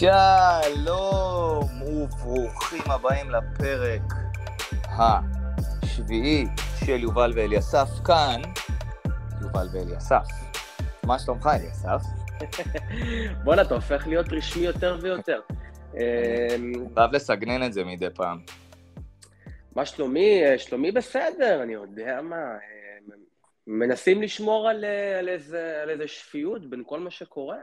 שלום וברוכים הבאים לפרק השביעי של יובל ואליסף כאן, יובל ואליסף. מה שלומך אליסף? בואנה, אתה הופך להיות רשמי יותר ויותר. אמ, חייב לסגנן את זה מדי פעם. מה שלומי? שלומי בסדר, אני יודע מה. אמ, מנסים לשמור על, על, איזה, על איזה שפיות בין כל מה שקורה.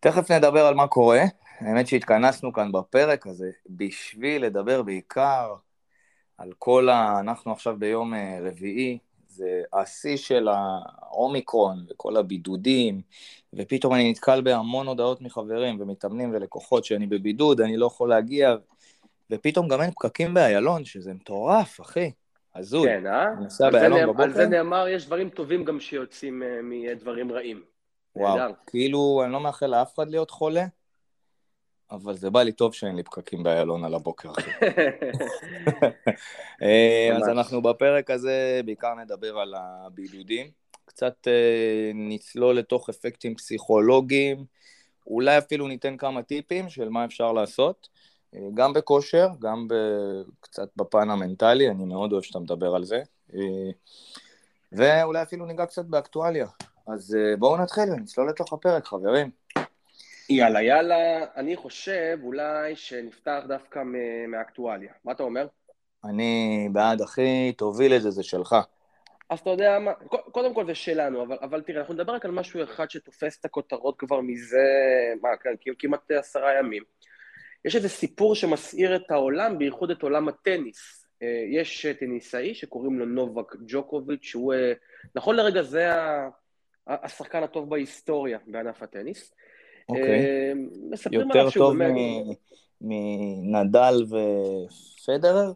תכף נדבר על מה קורה. האמת שהתכנסנו כאן בפרק הזה בשביל לדבר בעיקר על כל ה... אנחנו עכשיו ביום אה, רביעי, זה השיא של האומיקרון וכל הבידודים, ופתאום אני נתקל בהמון הודעות מחברים ומתאמנים ולקוחות שאני בבידוד, אני לא יכול להגיע, ופתאום גם אין פקקים באיילון, שזה מטורף, אחי. הזוי. כן, אה? נוסע באיילון בבוקר. על זה נאמר, יש דברים טובים גם שיוצאים uh, מדברים רעים. וואו, נהדר. כאילו, אני לא מאחל לאף אחד להיות חולה, אבל זה בא לי טוב שאין לי פקקים באיילון על הבוקר. אה, אז אנחנו בפרק הזה בעיקר נדבר על הבידודים, קצת אה, נצלול לתוך אפקטים פסיכולוגיים, אולי אפילו ניתן כמה טיפים של מה אפשר לעשות, אה, גם בכושר, גם קצת בפן המנטלי, אני מאוד אוהב שאתה מדבר על זה, ואולי אפילו ניגע קצת באקטואליה. אז בואו נתחיל ונצלול לתוך הפרק, חברים. יאללה, יאללה, אני חושב אולי שנפתח דווקא מאקטואליה. מה אתה אומר? אני בעד, אחי, תוביל את זה, זה שלך. אז אתה יודע מה, קודם כל זה שלנו, אבל, אבל תראה, אנחנו נדבר רק על משהו אחד שתופס את הכותרות כבר מזה, מה, כמעט עשרה ימים. יש איזה סיפור שמסעיר את העולם, בייחוד את עולם הטניס. אה, יש טניסאי שקוראים לו נובק ג'וקוביץ', שהוא, אה, נכון לרגע זה השחקן הטוב בהיסטוריה בענף הטניס. אוקיי. יותר טוב מנדל ופדרר?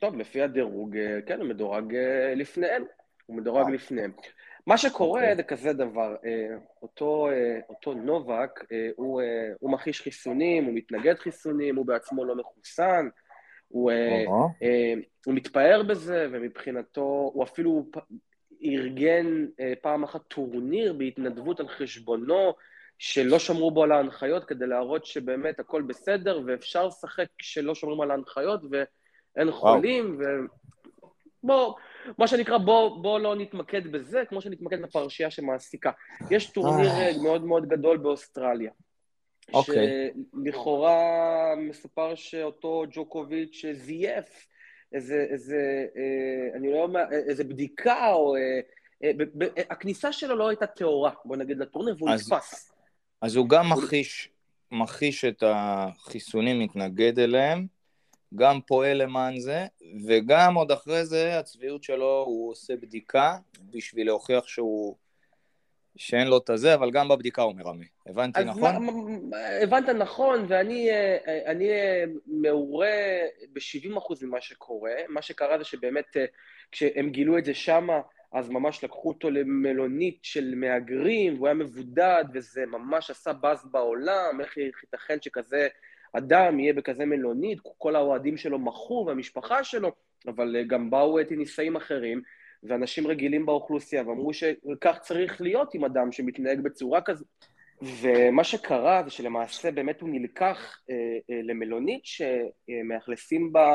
טוב, לפי הדירוג, אה, כן, הוא מדורג אה, לפניהם. הוא מדורג אה. לפניהם. מה שקורה okay. אוקיי. זה כזה דבר, אותו, אותו נובק, הוא, הוא מכחיש חיסונים, הוא מתנגד חיסונים, הוא בעצמו לא מחוסן, הוא, uh-huh. הוא מתפאר בזה, ומבחינתו, הוא אפילו ארגן פעם אחת טורניר בהתנדבות על חשבונו, שלא שמרו בו על ההנחיות כדי להראות שבאמת הכל בסדר ואפשר לשחק כשלא שומרים על ההנחיות ואין חולים ו... בוא, מה שנקרא, בוא, בוא לא נתמקד בזה, כמו שנתמקד בפרשייה שמעסיקה. יש טורניר אה. מאוד מאוד גדול באוסטרליה. אוקיי. שלכאורה מסופר שאותו ג'וקוביץ' זייף איזה, איזה, אה, אני לא יודע, איזה בדיקה או... אה, הכניסה שלו לא הייתה טהורה, בוא נגיד, לטורניר, והוא נתפס. אז הוא גם מכחיש, מכחיש את החיסונים, מתנגד אליהם, גם פועל למען זה, וגם עוד אחרי זה, הצביעות שלו, הוא עושה בדיקה בשביל להוכיח שהוא... שאין לו את הזה, אבל גם בבדיקה הוא מרמה. הבנתי נכון? מה, הבנת נכון, ואני אני מעורה ב-70% ממה שקורה. מה שקרה זה שבאמת, כשהם גילו את זה שמה, אז ממש לקחו אותו למלונית של מהגרים, והוא היה מבודד, וזה ממש עשה באז בעולם, איך ייתכן שכזה אדם יהיה בכזה מלונית, כל האוהדים שלו מחו, והמשפחה שלו, אבל גם באו ניסאים אחרים, ואנשים רגילים באוכלוסייה, ואמרו שכך צריך להיות עם אדם שמתנהג בצורה כזו. ומה שקרה זה שלמעשה באמת הוא נלקח אה, אה, למלונית שמאכלסים בה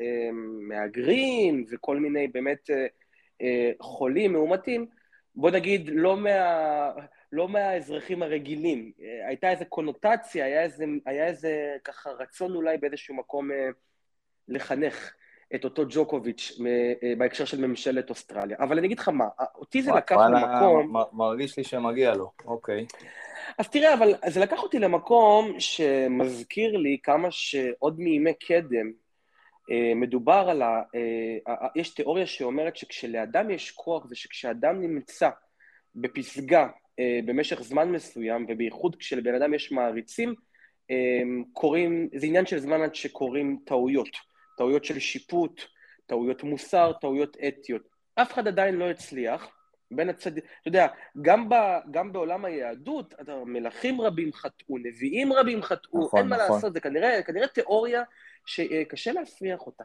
אה, מהגרים וכל מיני באמת אה, אה, חולים, מאומתים, בוא נגיד, לא, מה, לא מהאזרחים הרגילים. אה, הייתה איזו קונוטציה, היה איזה, היה איזה ככה רצון אולי באיזשהו מקום אה, לחנך את אותו ג'וקוביץ' בהקשר של ממשלת אוסטרליה. אבל אני אגיד לך מה, אותי זה לקח למקום... מרגיש לי שמגיע לו, אוקיי. אז תראה, אבל זה לקח אותי למקום שמזכיר לי כמה שעוד מימי קדם, אה, מדובר על ה... אה, יש תיאוריה שאומרת שכשלאדם יש כוח זה שכשאדם נמצא בפסגה אה, במשך זמן מסוים, ובייחוד כשלבן אדם יש מעריצים, קורים, זה עניין של זמן עד שקורים טעויות, טעויות של שיפוט, טעויות מוסר, טעויות אתיות. אף אחד עדיין לא הצליח, בין הצד... אתה יודע, גם, ב, גם בעולם היהדות, מלכים רבים חטאו, נביאים רבים חטאו, נכון, אין נכון. מה לעשות, זה כנראה, כנראה תיאוריה שקשה להפריח אותה.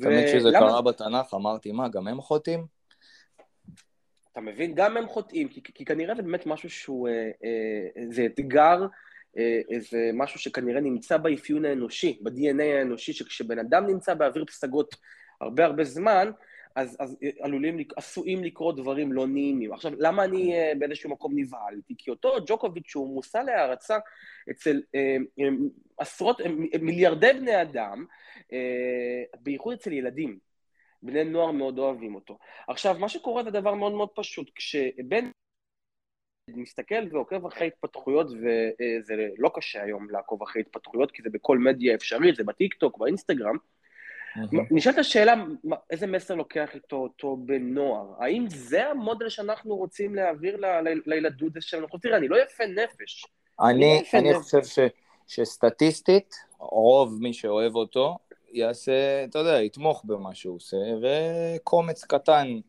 תמיד כשזה ולמה... קרה בתנ"ך אמרתי, מה, גם הם חוטאים? אתה מבין? גם הם חוטאים, כי, כי כנראה זה באמת משהו שהוא, אה, אה, זה אתגר איזה משהו שכנראה נמצא באפיון האנושי, ב-DNA האנושי, שכשבן אדם נמצא באוויר פסגות הרבה הרבה זמן, אז, אז עלולים, עשויים לקרות דברים לא נעימים. עכשיו, למה אני uh, באיזשהו מקום נבהלתי? כי אותו ג'וקוביץ' שהוא מושא להערצה אצל uh, עשרות, מיליארדי בני אדם, בייחוד אצל ילדים. בני נוער מאוד אוהבים אותו. עכשיו, מה שקורה זה דבר מאוד מאוד פשוט. כשבן מסתכל ועוקב אחרי התפתחויות, וזה לא קשה היום לעקוב אחרי התפתחויות, כי זה בכל מדיה אפשרית, זה בטיקטוק, באינסטגרם, נשאלת השאלה, איזה מסר לוקח איתו אותו בן נוער? האם זה המודל שאנחנו רוצים להעביר לילדות שלנו? תראה, אני לא יפה נפש. אני, לא אני חושב ש, שסטטיסטית, רוב מי שאוהב אותו, יעשה, אתה יודע, יתמוך במה שהוא עושה, וקומץ קטן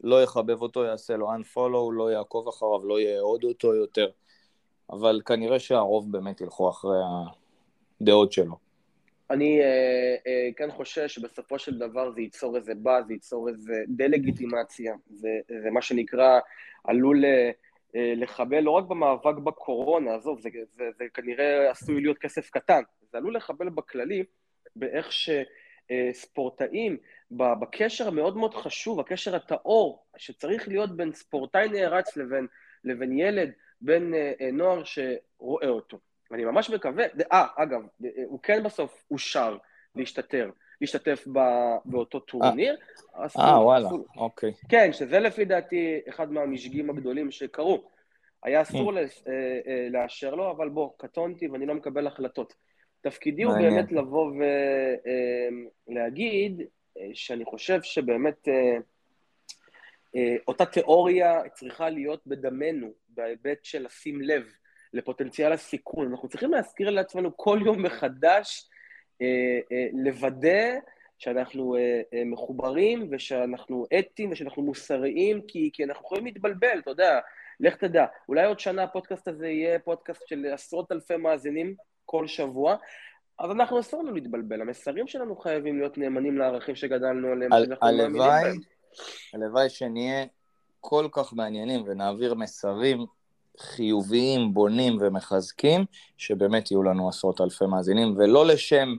לא יחבב אותו, יעשה לו unfollow, לא יעקוב אחריו, לא יעוד אותו יותר. אבל כנראה שהרוב באמת ילכו אחרי הדעות שלו. אני אה, אה, כן חושש שבסופו של דבר זה ייצור איזה באז, זה ייצור איזה דה-לגיטימציה. זה, זה מה שנקרא, עלול אה, אה, לחבל לא רק במאבק בקורונה, עזוב, זה, זה, זה כנראה עשוי להיות כסף קטן, זה עלול לחבל בכללי באיך אה, בקשר המאוד מאוד חשוב, הקשר הטהור, שצריך להיות בין ספורטאי נערץ לבין, לבין ילד, בין אה, אה, נוער שרואה אותו. ואני ממש מקווה, אה, אגב, הוא כן בסוף אושר להשתתר, להשתתף ב, באותו טורניר. אה, וואלה, אוקיי. כן, שזה לפי דעתי אחד מהמשגים הגדולים שקרו. היה אסור אה, אה, לאשר לו, אבל בוא, קטונתי ואני לא מקבל החלטות. תפקידי הוא באמת לבוא ולהגיד אה, שאני חושב שבאמת אותה תיאוריה צריכה להיות בדמנו, בהיבט של לשים לב לפוטנציאל הסיכון. אנחנו צריכים להזכיר לעצמנו כל יום מחדש, אה, אה, לוודא שאנחנו אה, אה, מחוברים ושאנחנו אתיים ושאנחנו מוסריים, כי, כי אנחנו יכולים להתבלבל, אתה יודע, לך תדע. אולי עוד שנה הפודקאסט הזה יהיה פודקאסט של עשרות אלפי מאזינים כל שבוע, אז אנחנו אסור לנו להתבלבל. המסרים שלנו חייבים להיות נאמנים לערכים שגדלנו עליהם, על, הלוואי, הלוואי שנהיה כל כך מעניינים ונעביר מסרים חיוביים, בונים ומחזקים, שבאמת יהיו לנו עשרות אלפי מאזינים, ולא לשם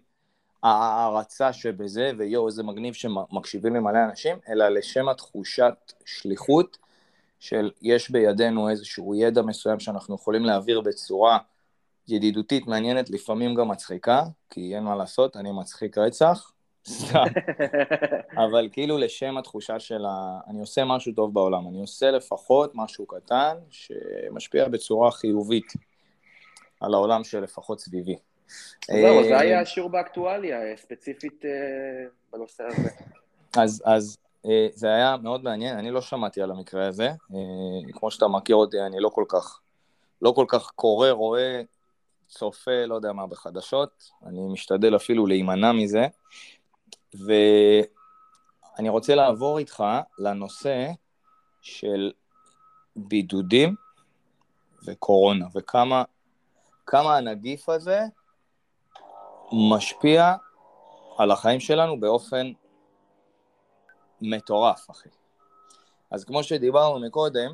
ההערצה שבזה, ויואו, איזה מגניב שמקשיבים למלא אנשים, אלא לשם התחושת שליחות של יש בידינו איזשהו ידע מסוים שאנחנו יכולים להעביר בצורה ידידותית, מעניינת, לפעמים גם מצחיקה, כי אין מה לעשות, אני מצחיק רצח, סתם. אבל כאילו לשם התחושה של ה... אני עושה משהו טוב בעולם, אני עושה לפחות משהו קטן שמשפיע בצורה חיובית על העולם שלפחות סביבי. זהו, זה היה השיעור באקטואליה, ספציפית אה, בנושא הזה. אז, אז אה, זה היה מאוד מעניין, אני לא שמעתי על המקרה הזה, אה, כמו שאתה מכיר אותי, אני לא כל כך, לא כל כך קורא, רואה, צופה, לא יודע מה, בחדשות, אני משתדל אפילו להימנע מזה, ואני רוצה לעבור איתך לנושא של בידודים וקורונה, וכמה כמה הנגיף הזה משפיע על החיים שלנו באופן מטורף, אחי. אז כמו שדיברנו מקודם,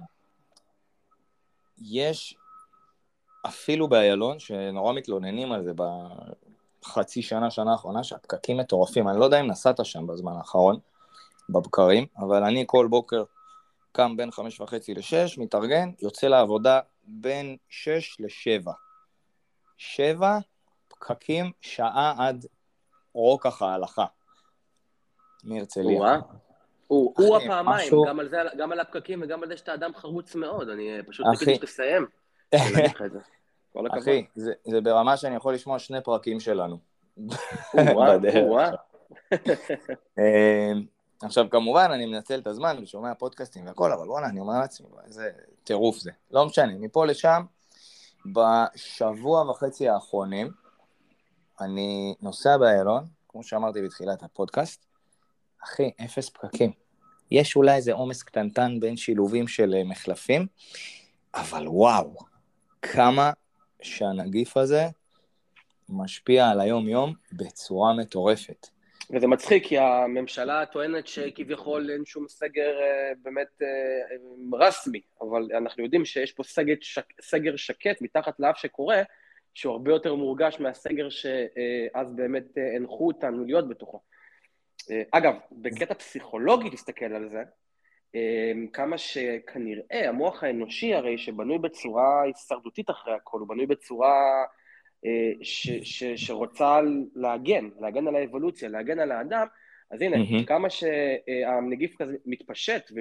יש אפילו באיילון, שנורא מתלוננים על זה חצי שנה, שנה האחרונה, שהפקקים מטורפים. אני לא יודע אם נסעת שם בזמן האחרון, בבקרים, אבל אני כל בוקר קם בין חמש וחצי לשש, מתארגן, יוצא לעבודה בין שש לשבע. שבע פקקים, שעה עד רוקח ההלכה. מהרצליה. הוא, הפעמיים, משהו... גם, על זה, גם על הפקקים וגם על זה שאתה אדם חרוץ מאוד, אני פשוט חיכיתי שתסיים. אחי, זה, זה ברמה שאני יכול לשמוע שני פרקים שלנו. אמ, עכשיו, כמובן, אני מנצל את הזמן ושומע פודקאסטים והכל, אבל וואלה, אני אומר לעצמי, איזה טירוף זה. לא משנה, מפה לשם, בשבוע וחצי האחרונים, אני נוסע באיילון, כמו שאמרתי בתחילת הפודקאסט, אחי, אפס פקקים. יש אולי איזה עומס קטנטן בין שילובים של אה, מחלפים, אבל וואו, כמה שהנגיף הזה משפיע על היום-יום בצורה מטורפת. וזה מצחיק, כי הממשלה טוענת שכביכול אין שום סגר אה, באמת אה, רסמי, אבל אנחנו יודעים שיש פה סגר, שק, סגר שקט מתחת לאף שקורה, שהוא הרבה יותר מורגש מהסגר שאז באמת הנחו אותנו להיות בתוכו. אגב, בקטע פסיכולוגי, תסתכל על זה, כמה שכנראה המוח האנושי הרי שבנוי בצורה הישרדותית אחרי הכל, הוא בנוי בצורה ש, ש, שרוצה להגן, להגן על האבולוציה, להגן על האדם, אז הנה, mm-hmm. כמה שהנגיף כזה מתפשט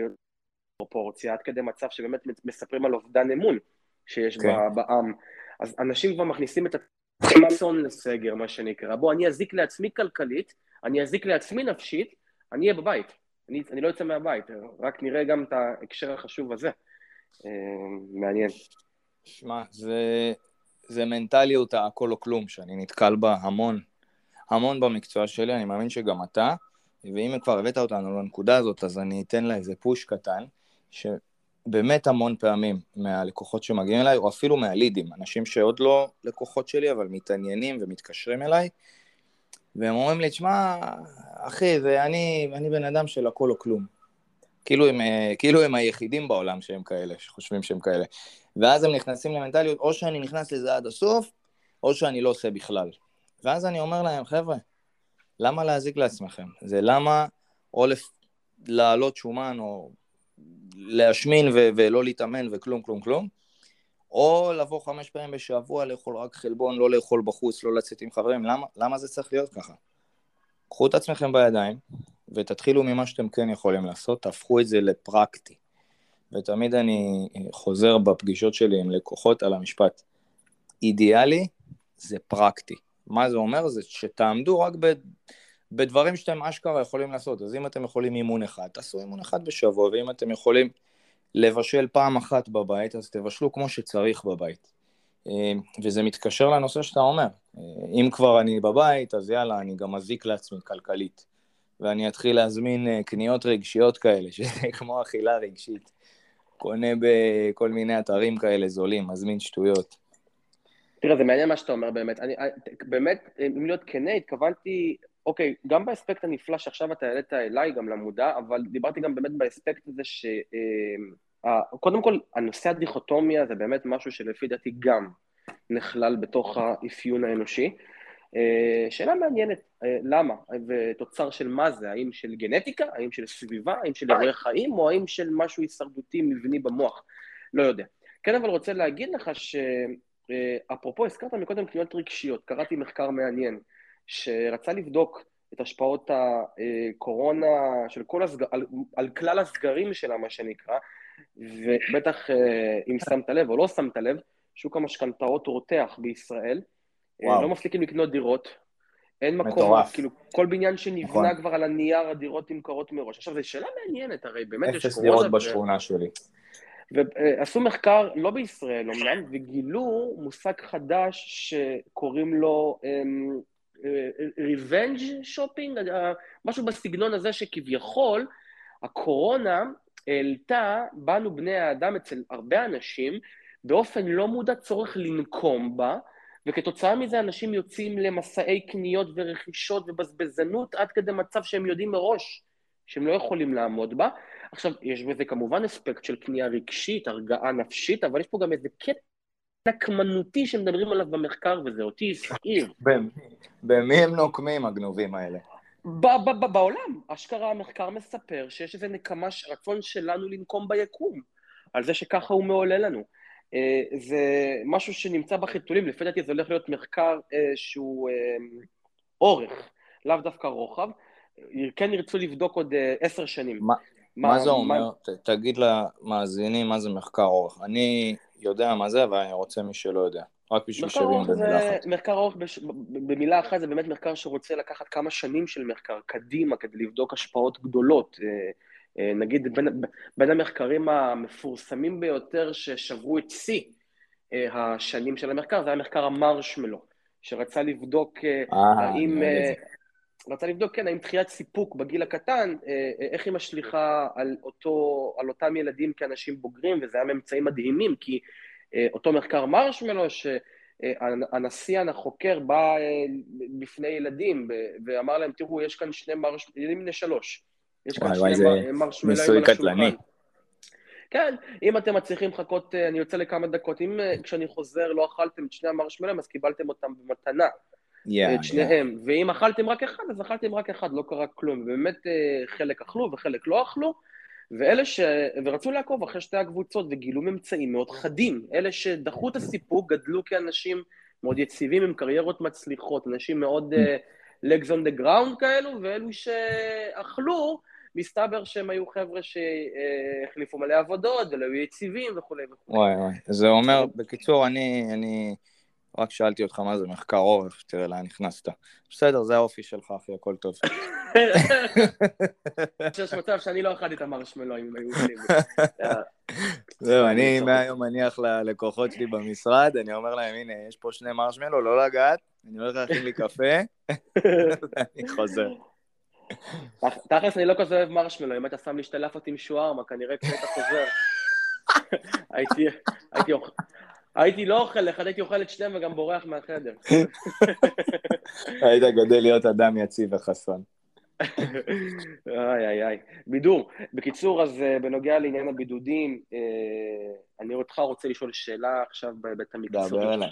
בפרופורציה, עד כדי מצב שבאמת מספרים על אובדן אמון שיש okay. כן. בעם, אז אנשים כבר מכניסים את הרצון לסגר, מה שנקרא. בוא, אני אזיק לעצמי כלכלית, אני אזיק לעצמי נפשית, אני אהיה בבית. אני, אני לא יוצא מהבית, רק נראה גם את ההקשר החשוב הזה. אה, מעניין. שמע, זה, זה מנטליות הכל או כלום, שאני נתקל בה המון, המון במקצוע שלי, אני מאמין שגם אתה, ואם כבר הבאת אותנו לנקודה הזאת, אז אני אתן לה איזה פוש קטן, שבאמת המון פעמים מהלקוחות שמגיעים אליי, או אפילו מהלידים, אנשים שעוד לא לקוחות שלי, אבל מתעניינים ומתקשרים אליי, והם אומרים לי, תשמע, אחי, זה אני, אני בן אדם של הכל או כלום. כאילו הם, כאילו הם היחידים בעולם שהם כאלה, שחושבים שהם כאלה. ואז הם נכנסים למנטליות, או שאני נכנס לזה עד הסוף, או שאני לא עושה בכלל. ואז אני אומר להם, חבר'ה, למה להזיק לעצמכם? זה למה או לפ... להעלות שומן, או להשמין ו- ולא להתאמן וכלום, כלום, כלום, או לבוא חמש פעמים בשבוע, לאכול רק חלבון, לא לאכול בחוץ, לא לצאת עם חברים, למה, למה זה צריך להיות ככה? קחו את עצמכם בידיים, ותתחילו ממה שאתם כן יכולים לעשות, תהפכו את זה לפרקטי. ותמיד אני חוזר בפגישות שלי עם לקוחות על המשפט. אידיאלי זה פרקטי. מה זה אומר? זה שתעמדו רק ב... בדברים שאתם אשכרה יכולים לעשות. אז אם אתם יכולים אימון אחד, תעשו אימון אחד בשבוע, ואם אתם יכולים לבשל פעם אחת בבית, אז תבשלו כמו שצריך בבית. אה, וזה מתקשר לנושא שאתה אומר. אה, אם כבר אני בבית, אז יאללה, אני גם מזיק לעצמי כלכלית. ואני אתחיל להזמין אה, קניות רגשיות כאלה, שזה כמו אכילה רגשית. קונה בכל מיני אתרים כאלה זולים, מזמין שטויות. תראה, זה מעניין מה שאתה אומר באמת. אני, באמת, אם להיות כנה, התכוונתי, אוקיי, גם באספקט הנפלא שעכשיו אתה העלית אליי, גם למודע, אבל דיברתי גם באמת באספקט הזה ש... קודם כל, הנושא הדיכוטומיה זה באמת משהו שלפי דעתי גם נכלל בתוך האפיון האנושי. אה, שאלה מעניינת, אה, למה? ותוצר של מה זה? האם של גנטיקה? האם של סביבה? האם של אירועי חיים? או האם של משהו הישרדותי מבני במוח? לא יודע. כן, אבל רוצה להגיד לך שאפרופו, אה, הזכרת מקודם קניות רגשיות, קראתי מחקר מעניין, שרצה לבדוק את השפעות הקורונה של כל הסגר, על, על כלל הסגרים שלה, מה שנקרא, ובטח אם שמת לב או לא שמת לב, שוק המשכנתאות רותח בישראל, אה, וואו. לא מפסיקים לקנות דירות, אין מקום, מטורף. כאילו כל בניין שנבנה נכון. כבר על הנייר, הדירות נמכרות מראש. עכשיו, זו שאלה מעניינת, הרי באמת יש קורונה. אפס דירות בשכונה שלי. ועשו מחקר, לא בישראל אמנם, וגילו מושג חדש שקוראים לו revenge um, shopping, משהו בסגנון הזה שכביכול הקורונה העלתה בנו בני האדם אצל הרבה אנשים באופן לא מודע צורך לנקום בה, וכתוצאה מזה אנשים יוצאים למסעי קניות ורכישות ובזבזנות עד כדי מצב שהם יודעים מראש שהם לא יכולים לעמוד בה. עכשיו, יש בזה כמובן אספקט של קנייה רגשית, הרגעה נפשית, אבל יש פה גם איזה קטע נקמנותי שמדברים עליו במחקר, וזה אותי הסעיר. במי הם נוקמים, הגנובים האלה? בעולם, אשכרה המחקר מספר שיש איזה נקמה, רצון שלנו לנקום ביקום, על זה שככה הוא מעולה לנו. אה, זה משהו שנמצא בחיתולים, לפי דעתי זה הולך להיות מחקר אה, שהוא אה, אורך, לאו דווקא רוחב. כן ירצו לבדוק עוד עשר שנים. מה, מה, מה זה אומר? מה... ת, תגיד למאזינים מה זה מחקר אורך. אני יודע מה זה, אבל אני רוצה מי שלא יודע. רק בשביל שווים במילה אחת. מחקר אורך בש... במילה אחת זה באמת מחקר שרוצה לקחת כמה שנים של מחקר קדימה כדי לבדוק השפעות גדולות. אה, נגיד בין, בין המחקרים המפורסמים ביותר ששברו את שיא אה, השנים של המחקר, זה היה מחקר המרשמלו, שרצה לבדוק אה, האם... רצה לבדוק, כן, האם דחיית סיפוק בגיל הקטן, איך היא משליכה על, אותו, על אותם ילדים כאנשים בוגרים, וזה היה ממצאים מדהימים, כי אותו מחקר מרשמלו, שהנשיא החוקר בא בפני ילדים ואמר להם, תראו, יש כאן שני מרשמלו, ילדים בני שלוש, יש כאן שני מרשמלאים על השולחן. כן, אם אתם מצליחים לחכות, אה, אני יוצא לכמה דקות, אם אה, כשאני חוזר לא אכלתם את שני המרשמלם, אז קיבלתם אותם במתנה. Yeah, את שניהם. Yeah. ואם אכלתם רק אחד, אז אכלתם רק אחד, לא קרה כלום. ובאמת חלק אכלו וחלק לא אכלו, ואלה ש... ורצו לעקוב אחרי שתי הקבוצות וגילו ממצאים מאוד חדים. אלה שדחו את הסיפוק גדלו כאנשים מאוד יציבים עם קריירות מצליחות, אנשים מאוד uh, legs on the ground כאלו, ואלו שאכלו, מסתבר שהם היו חבר'ה שהחליפו מלא עבודות ולא היו יציבים וכולי וכולי. וואי וואי, זה אומר, בקיצור, אני, אני רק שאלתי אותך מה זה מחקר עורף, תראה לאן נכנסת. בסדר, זה האופי שלך, אחי, הכל טוב. יש מצב שאני לא אכלתי את המרשמלו אם היו עושים. זהו, אני מהיום מניח ללקוחות שלי במשרד, אני אומר להם, הנה, יש פה שני מרשמלו, לא לגעת, אני הולך להכין לי קפה, ואני חוזר. תכלס, אני לא כזה אוהב מרשמלו, אם אתה שם לי שתי לאפות עם שוארמה, כנראה כשאתה חוזר. הייתי לא אוכל אחד, הייתי אוכל את שניהם וגם בורח מהחדר. היית גדל להיות אדם יציב וחסון. איי איי איי. בידור. בקיצור, אז אה, בנוגע לעניין הבידודים, אה, אני אותך רוצה לשאול שאלה עכשיו בהיבט המקצועי. דבר אליי.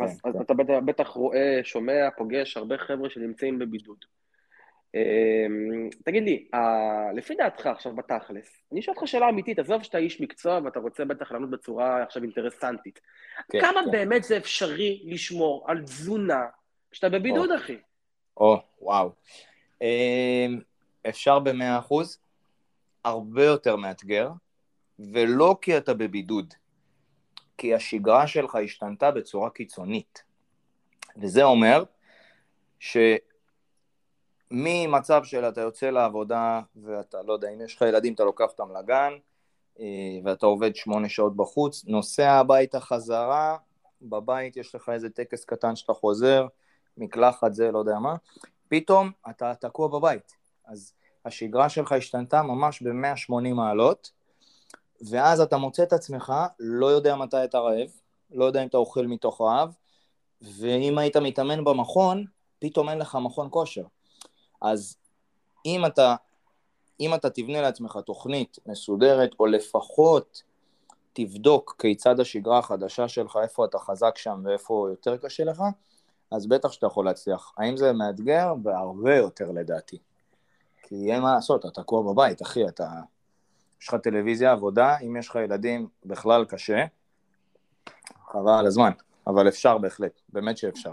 אז כן, אתה כן. בטח רואה, שומע, פוגש הרבה חבר'ה שנמצאים בבידוד. אמ, תגיד לי, לפי דעתך עכשיו בתכלס, אני אשאל אותך שאלה אמיתית, עזוב שאתה איש מקצוע ואתה רוצה בטח לענות בצורה עכשיו אינטרסנטית. כן, כמה כן. באמת זה אפשרי לשמור על תזונה כשאתה בבידוד, אחי? או, וואו. אמ, אפשר במאה אחוז, הרבה יותר מאתגר, ולא כי אתה בבידוד, כי השגרה שלך השתנתה בצורה קיצונית. וזה אומר ש... ממצב של אתה יוצא לעבודה ואתה, לא יודע, אם יש לך ילדים אתה לוקח אותם לגן אה, ואתה עובד שמונה שעות בחוץ, נוסע הביתה חזרה, בבית יש לך איזה טקס קטן שאתה חוזר, מקלחת זה, לא יודע מה, פתאום אתה תקוע בבית. אז השגרה שלך השתנתה ממש ב-180 מעלות, ואז אתה מוצא את עצמך, לא יודע מתי אתה רעב, לא יודע אם אתה אוכל מתוך רעב, ואם היית מתאמן במכון, פתאום אין לך מכון כושר. אז אם אתה, אם אתה תבנה לעצמך תוכנית מסודרת, או לפחות תבדוק כיצד השגרה החדשה שלך, איפה אתה חזק שם ואיפה יותר קשה לך, אז בטח שאתה יכול להצליח. האם זה מאתגר? בהרבה יותר לדעתי. כי אין מה לעשות, אתה תקוע בבית, אחי, אתה... יש לך טלוויזיה, עבודה, אם יש לך ילדים, בכלל קשה. חבל על הזמן, אבל אפשר בהחלט, באמת שאפשר.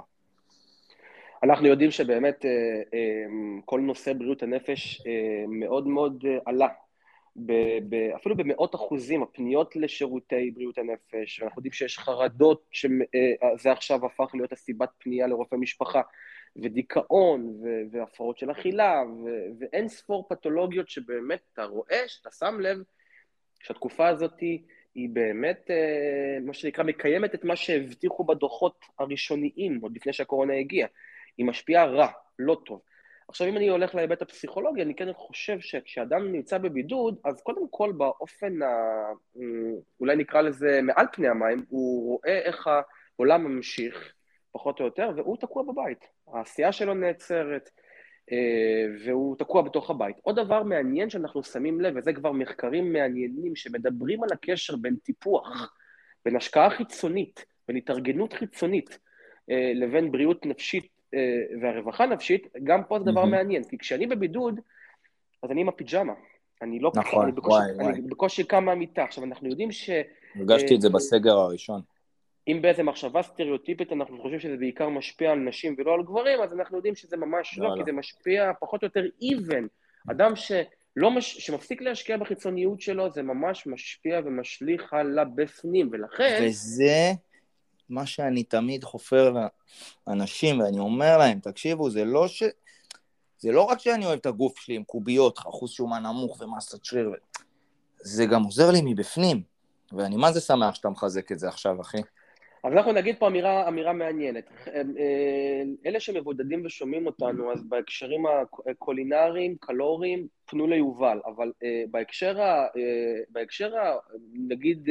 אנחנו יודעים שבאמת אה, אה, כל נושא בריאות הנפש אה, מאוד מאוד עלה, אפילו במאות אחוזים, הפניות לשירותי בריאות הנפש, אנחנו יודעים שיש חרדות, שזה עכשיו הפך להיות הסיבת פנייה לרופא משפחה, ודיכאון, והפרעות של אכילה, ואין ספור פתולוגיות שבאמת אתה רואה, שאתה שם לב, שהתקופה הזאת היא באמת, מה שנקרא, מקיימת את מה שהבטיחו בדוחות הראשוניים, עוד לפני שהקורונה הגיעה. היא משפיעה רע, לא טוב. עכשיו, אם אני הולך להיבט הפסיכולוגי, אני כן חושב שכשאדם נמצא בבידוד, אז קודם כל באופן, ה... אולי נקרא לזה מעל פני המים, הוא רואה איך העולם ממשיך, פחות או יותר, והוא תקוע בבית. העשייה שלו נעצרת, אה, והוא תקוע בתוך הבית. עוד דבר מעניין שאנחנו שמים לב, וזה כבר מחקרים מעניינים שמדברים על הקשר בין טיפוח, בין השקעה חיצונית, בין התארגנות חיצונית, אה, לבין בריאות נפשית אה, והרווחה הנפשית, גם פה זה דבר mm-hmm. מעניין, כי כשאני בבידוד, אז אני עם הפיג'מה. אני לא... נכון, אני בקושי, וואי, וואי. אני בקושי קם מהמיטה. עכשיו, אנחנו יודעים ש... הרגשתי את זה אה, בסגר הראשון. אם באיזה מחשבה סטריאוטיפית אנחנו חושבים שזה בעיקר משפיע על נשים ולא על גברים, אז אנחנו יודעים שזה ממש לא, לא כי זה משפיע פחות או יותר even. אדם שלא מש... שמפסיק להשקיע בחיצוניות שלו, זה ממש משפיע ומשליך על הבפנים, ולכן... וזה מה שאני תמיד חופר לאנשים, ואני אומר להם, תקשיבו, זה לא ש... זה לא רק שאני אוהב את הגוף שלי עם קוביות, אחוז שומן נמוך ומסת שריר, זה גם עוזר לי מבפנים, ואני מה זה שמח שאתה מחזק את זה עכשיו, אחי. אז אנחנו נגיד פה אמירה, אמירה מעניינת. אה, אלה שמבודדים ושומעים אותנו, אז בהקשרים הקולינריים, קלוריים, פנו ליובל, אבל אה, בהקשר, ה, אה, בהקשר ה, נגיד,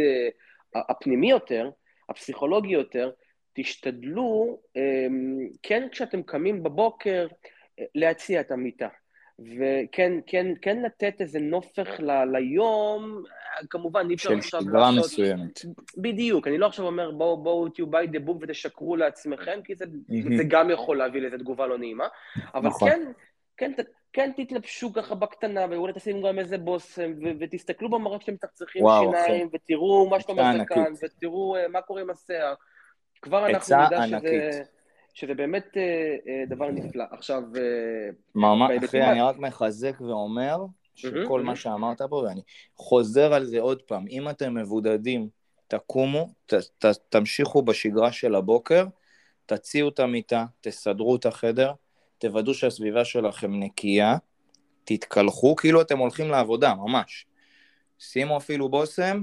הפנימי יותר, הפסיכולוגי יותר, תשתדלו, אמ, כן כשאתם קמים בבוקר, להציע את המיטה. וכן כן, כן לתת איזה נופך ל, ליום, כמובן אי אפשר עכשיו לעשות... של שגרה מסוימת. בדיוק, אני לא עכשיו אומר בואו בואו תהיו ביי דה בוק ותשקרו לעצמכם, כי זה, mm-hmm. זה גם יכול להביא לאיזה תגובה לא נעימה, אבל נכון. כן, כן, כן תתלבשו ככה בקטנה, ואולי תשימו גם איזה בושם, ו- ותסתכלו במרק שאתם מצחצחים שיניים, אחי. ותראו מה שאתה אומר כאן, ותראו uh, מה קורה עם השיער. כבר אנחנו נדע שזה, שזה באמת uh, uh, דבר נפלא. עכשיו... ממש, אחי, אני רק מחזק ואומר שכל מה שאמרת פה, ואני חוזר על זה עוד פעם, אם אתם מבודדים, תקומו, ת, ת, תמשיכו בשגרה של הבוקר, תציעו את המיטה, תסדרו את החדר, תוודאו שהסביבה שלכם נקייה, תתקלחו כאילו אתם הולכים לעבודה, ממש. שימו אפילו בושם,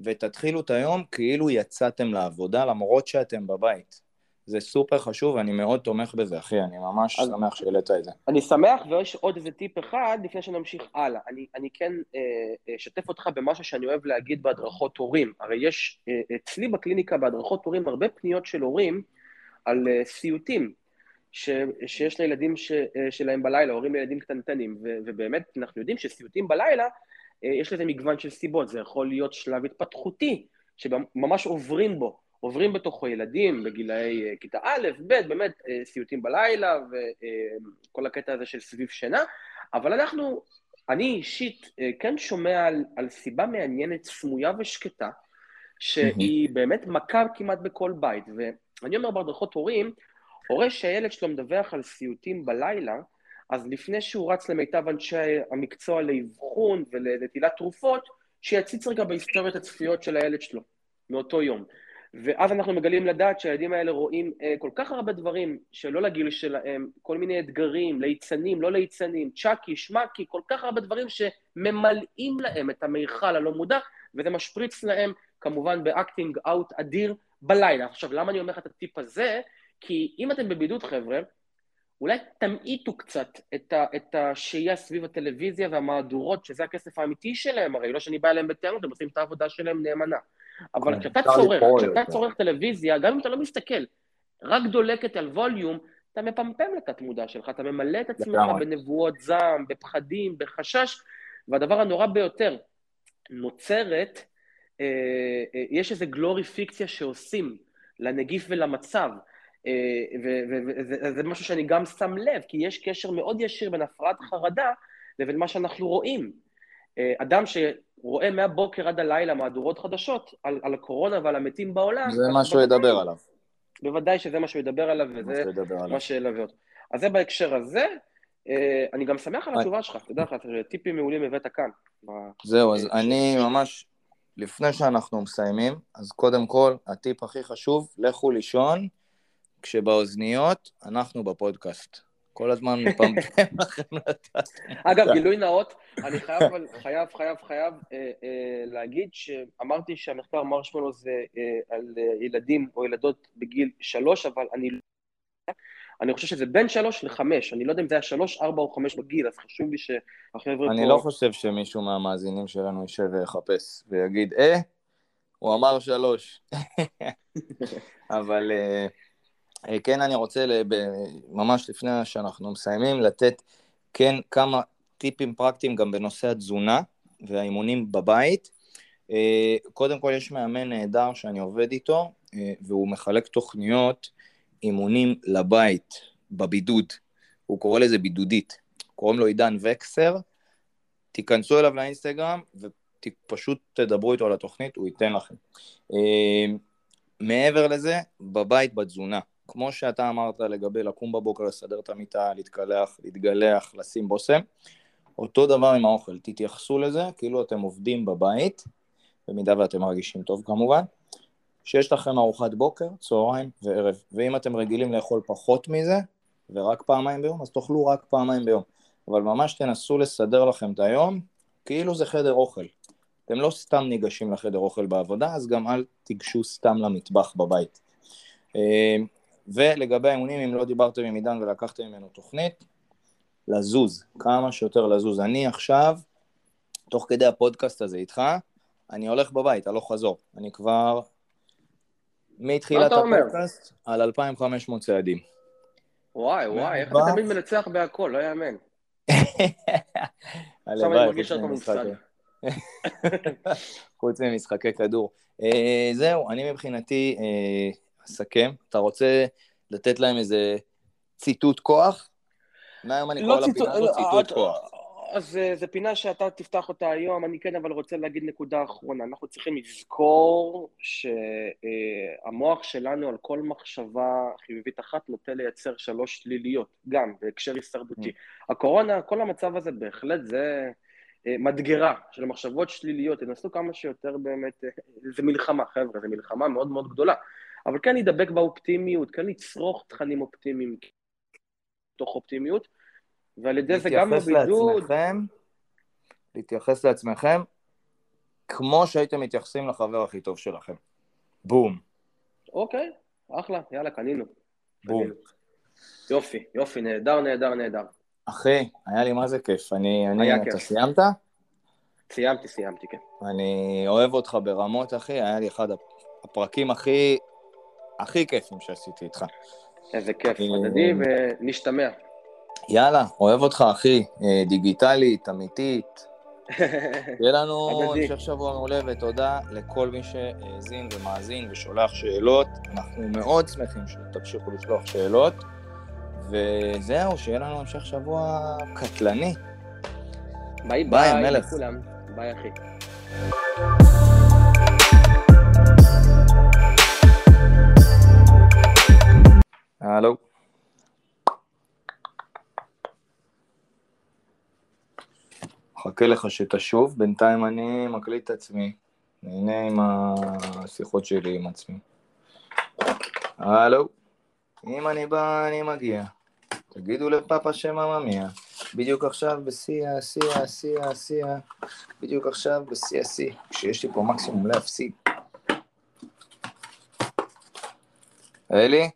ותתחילו את היום כאילו יצאתם לעבודה, למרות שאתם בבית. זה סופר חשוב, ואני מאוד תומך בזה, אחי, אני ממש אז, שמח שהעלית את זה. אני שמח, ויש עוד איזה טיפ אחד לפני שנמשיך הלאה. אני, אני כן אה, אשתף אותך במשהו שאני אוהב להגיד בהדרכות הורים. הרי יש אה, אצלי בקליניקה בהדרכות הורים הרבה פניות של הורים על אה, סיוטים. ש, שיש לילדים ש, אה, שלהם בלילה, הורים לילדים קטנטנים, ו, ובאמת אנחנו יודעים שסיוטים בלילה, אה, יש לזה מגוון של סיבות, זה יכול להיות שלב התפתחותי, שממש עוברים בו, עוברים בתוכו ילדים בגילאי אה, כיתה א', ב', באמת סיוטים בלילה, וכל הקטע הזה של סביב שינה, אבל אנחנו, אני אישית כן שומע על, על סיבה מעניינת, סמויה ושקטה, שהיא באמת מכה כמעט בכל בית, ואני אומר בהדרכות הורים, הורה שהילד שלו מדווח על סיוטים בלילה, אז לפני שהוא רץ למיטב אנשי המקצוע לאבחון ולנטילת תרופות, שיציץ רגע בהיסטוריית הצפיות של הילד שלו, מאותו יום. ואז אנחנו מגלים לדעת שהילדים האלה רואים אה, כל כך הרבה דברים שלא לגיל שלהם, כל מיני אתגרים, ליצנים, לא ליצנים, צ'אקי, שמאקי, כל כך הרבה דברים שממלאים להם את המיכל הלא מודע, וזה משפריץ להם כמובן ב acting out אדיר בלילה. עכשיו, למה אני אומר לך את הטיפ הזה? כי אם אתם בבידוד, חבר'ה, אולי תמעיטו קצת את, ה, את השהייה סביב הטלוויזיה והמהדורות, שזה הכסף האמיתי שלהם, הרי לא שאני בא אליהם בטענות, הם עושים את העבודה שלהם נאמנה. אבל כן, כשאתה צורך, כשאתה צורך טלוויזיה, גם אם אתה לא מסתכל, רק דולקת על ווליום, אתה מפמפם את התמודה שלך, אתה ממלא את עצמך בנבואות זעם, בפחדים, בחשש, והדבר הנורא ביותר, נוצרת, אה, אה, יש איזה גלורי פיקציה שעושים לנגיף ולמצב. וזה משהו שאני גם שם לב, כי יש קשר מאוד ישיר בין הפרעת חרדה לבין מה שאנחנו רואים. אה, אדם שרואה מהבוקר עד הלילה מהדורות חדשות על, על הקורונה ועל המתים בעולם... זה מה שהוא ידבר עליו. בוודאי שזה מה שהוא ידבר עליו, וזה מה שילווה אותו. אז זה בהקשר הזה. אה, אני גם שמח על התשובה שלך, תדע לך, טיפים מעולים הבאת כאן. זהו, אז אני ממש, לפני שאנחנו מסיימים, אז קודם כל, הטיפ הכי חשוב, לכו לישון. כשבאוזניות, אנחנו בפודקאסט. כל הזמן מפמפם לכם לדעת. אגב, גילוי נאות, אני חייב, חייב, חייב, חייב אה, אה, להגיד שאמרתי שהמחקר מרשמלו זה אה, על אה, ילדים או ילדות בגיל שלוש, אבל אני לא... אני חושב שזה בין שלוש לחמש, אני לא יודע אם זה היה שלוש, ארבע או חמש בגיל, אז חשוב לי שהחבר'ה פה... אני לא חושב שמישהו מהמאזינים שלנו יישב ויחפש ויגיד, אה, הוא אמר שלוש. אבל... אה, כן, אני רוצה, ממש לפני שאנחנו מסיימים, לתת כן כמה טיפים פרקטיים גם בנושא התזונה והאימונים בבית. אה, קודם כל, יש מאמן נהדר שאני עובד איתו, אה, והוא מחלק תוכניות אימונים לבית, בבידוד. הוא קורא לזה בידודית. קוראים לו עידן וקסר. תיכנסו אליו לאינסטגרם ופשוט תדברו איתו על התוכנית, הוא ייתן לכם. מעבר לזה, בבית בתזונה. כמו שאתה אמרת לגבי לקום בבוקר, לסדר את המיטה, להתקלח, להתגלח, לשים בושם, אותו דבר עם האוכל, תתייחסו לזה כאילו אתם עובדים בבית, במידה ואתם מרגישים טוב כמובן, שיש לכם ארוחת בוקר, צהריים וערב, ואם אתם רגילים לאכול פחות מזה, ורק פעמיים ביום, אז תאכלו רק פעמיים ביום, אבל ממש תנסו לסדר לכם את היום, כאילו זה חדר אוכל. אתם לא סתם ניגשים לחדר אוכל בעבודה, אז גם אל תיגשו סתם למטבח בבית. אה, ולגבי האימונים, אם לא דיברתם עם עידן ולקחתם ממנו תוכנית, לזוז, כמה שיותר לזוז. אני עכשיו, תוך כדי הפודקאסט הזה איתך, אני הולך בבית, הלוך חזור. אני כבר מתחילת הפודקאסט על 2,500 צעדים. וואי, וואי, איך אתה תמיד מנצח בהכל, לא יאמן. עכשיו אני מרגיש במושג. חוץ ממשחקי כדור. אה, זהו, אני מבחינתי אסכם. אתה רוצה לתת להם איזה ציטוט כוח? מהיום אני קורא לפינה הזאת ציטוט כוח. אז זו פינה שאתה תפתח אותה היום, אני כן אבל רוצה להגיד נקודה אחרונה. אנחנו צריכים לזכור שהמוח שלנו על כל מחשבה חיובית אחת נוטה לייצר שלוש שליליות, גם בהקשר הישרדותי. הקורונה, כל המצב הזה בהחלט זה מדגרה של מחשבות שליליות, תנסו כמה שיותר באמת, זה מלחמה חבר'ה, זה מלחמה מאוד מאוד גדולה, אבל כן להידבק באופטימיות, כן לצרוך תכנים אופטימיים תוך אופטימיות, ועל ידי זה גם בבידוד... לעצמכם, להתייחס לעצמכם כמו שהייתם מתייחסים לחבר הכי טוב שלכם. בום. אוקיי, אחלה, יאללה, קנינו. בום. קנינו. יופי, יופי, נהדר, נהדר, נהדר. אחי, היה לי מה זה כיף. אני, אני, היה אתה כיף. סיימת? סיימתי, סיימתי, כן. אני אוהב אותך ברמות, אחי, היה לי אחד הפרקים הכי, הכי כיפים שעשיתי איתך. איזה כיף, הדדי, ונשתמע. יאללה, אוהב אותך, אחי. אה, דיגיטלית, אמיתית. יהיה לנו המשך שבוע מעולה, ותודה לכל מי שהאזין ומאזין ושולח שאלות. אנחנו מאוד שמחים שתמשיכו לשלוח שאלות. וזהו, שיהיה לנו המשך שבוע קטלני. ביי ביי, ביי לכולם. ביי אחי. מחכה לך שתשוב, בינתיים אני מקליט את עצמי, נהנה עם השיחות שלי עם עצמי. הלו, אם אני בא, אני מגיע. תגידו לפאפה שמממיה. בדיוק עכשיו בשיא השיא השיא השיא, בדיוק עכשיו בשיא השיא, כשיש לי פה מקסימום להפסיד. אלי?